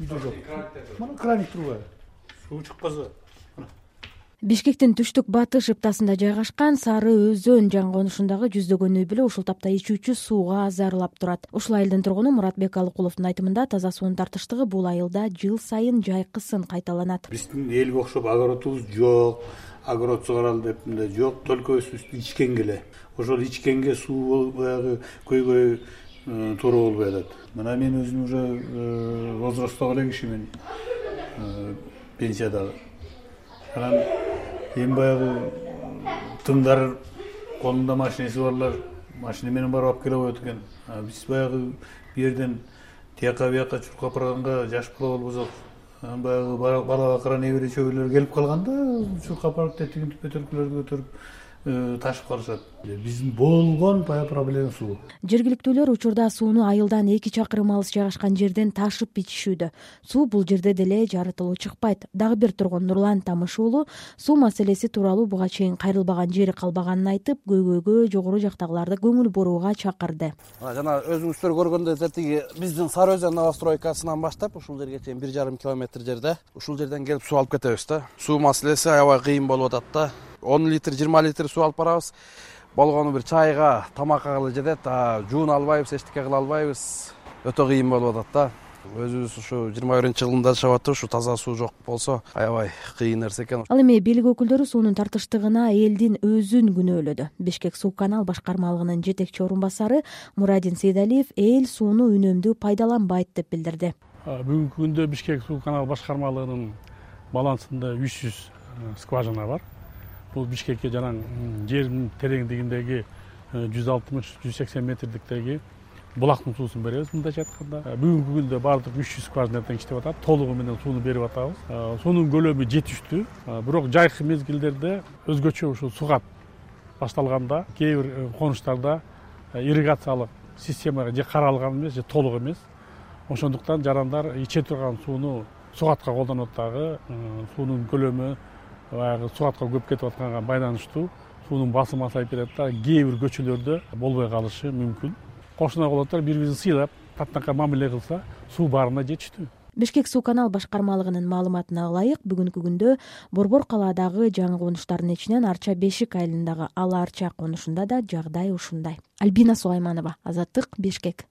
үйдө жок. мына краник турбайбы суу чыкпаса бишкектин түштүк батыш ыптасында жайгашкан сары өзөн жаңы конушундагы жүздөгөн үй бүлө ушул тапта ичүүчү сууга зарылап турат. Ушул айылдын тургуну муратбек алыкуловдун айтымында таза суунун тартыштыгы бул айылда жыл сайын жайкысын кайталанат. Биздин элге окшоп огородубуз жок огород сугаралы деп мындай жок только өзүбүздүн ичкенге эле. Ошол ичкенге суу баягы көйгөй туура болбой атат. Мына мен өзүм уже э, возрасттагы эле кишимин э, пенсиядагы. Анан эми баягы тыңдар колунда машинеси барлар машина менен барып алып келе коет экен. Биз баягы бул жерден тияка бияка чуркап барганга жаш бала болбосок анан баягы бала бакыра небере чөбүрөлөр келип калганда чуркап барып тетигин бөтөлкөлөрдү көтөрүп Э, ташып калышат. Биздин болгон баягы проблема суу. Жергиликтүүлөр учурда сууну айылдан эки чакырым алыс жайгашкан жерден ташып ичишүүдө. Суу бул жерде деле жарытылуу чыкпайт. Дагы бир тургун нурлан тамыш уулу суу маселеси тууралуу буга чейин кайрылбаган жери калбаганын айтып көйгөйгө жогору жактагыларды көңүл бурууга чакырды. Жана өзүңүздөр көргөндөй тиги биздин сары өзөн новостройкасынан баштап ушул жерге чейин бир жарым километр жерде ушул жерден келип суу алып кетебиз да. Суу маселеси аябай кыйын болуп атат да он литр жыйырма литр суу алып барабыз. Болгону бир чайга тамакка гана жетет жууна албайбыз эчтеке кыла албайбыз. Өтө кыйын болуп атат да. Өзүбүз ушу жыйырма биринчи жылында жашап атып ушу таза суу жок болсо аябай кыйын нерсе экен. Ал эми бийлик өкүлдөрү суунун тартыштыгына элдин өзүн күнөөлөдү бишкек суу канал башкармалыгынын жетекчи орун басары мурадин сейдалиев эл сууну үнөмдүү пайдаланбайт деп билдирди. Бүгүнкү күндө бишкек суу канал башкармалыгынын балансында үч жүз э, скважина бар бул бишкекке жанагы жердин тереңдигиндеги э, жүз алтымыш жүз сексен метрликтеги булактын суусун беребиз мындайча айтканда э, бүгүнкү күндө баардык үч жүз скважина тең иштеп атат толугу менен сууну берип атабыз. Э, суунун көлөмү жетиштүү. Бирок жайкы мезгилдерде өзгөчө ушул сугат башталганда кээ бир конуштарда ирригациялык система же каралган эмес же толук эмес. Ошондуктан жарандар иче турган сууну сугатка колдонот дагы суунун көлөмү баягы сугатка көп кетип атканга байланыштуу суунун басымы азайып кетет да кээ бир көчөлөрдө болбой калышы мүмкүн. Кошуна колоттор бири бирин сыйлап татынакай мамиле кылса суу баарына жетиштүү. Бишкек суу канал башкармалыгынын маалыматына ылайык бүгүнкү күндө борбор калаадагы жаңы конуштардын ичинен арча бешик айылындагы ала арча конушунда да жагдай ушундай. Альбина сулайманова азаттык бишкек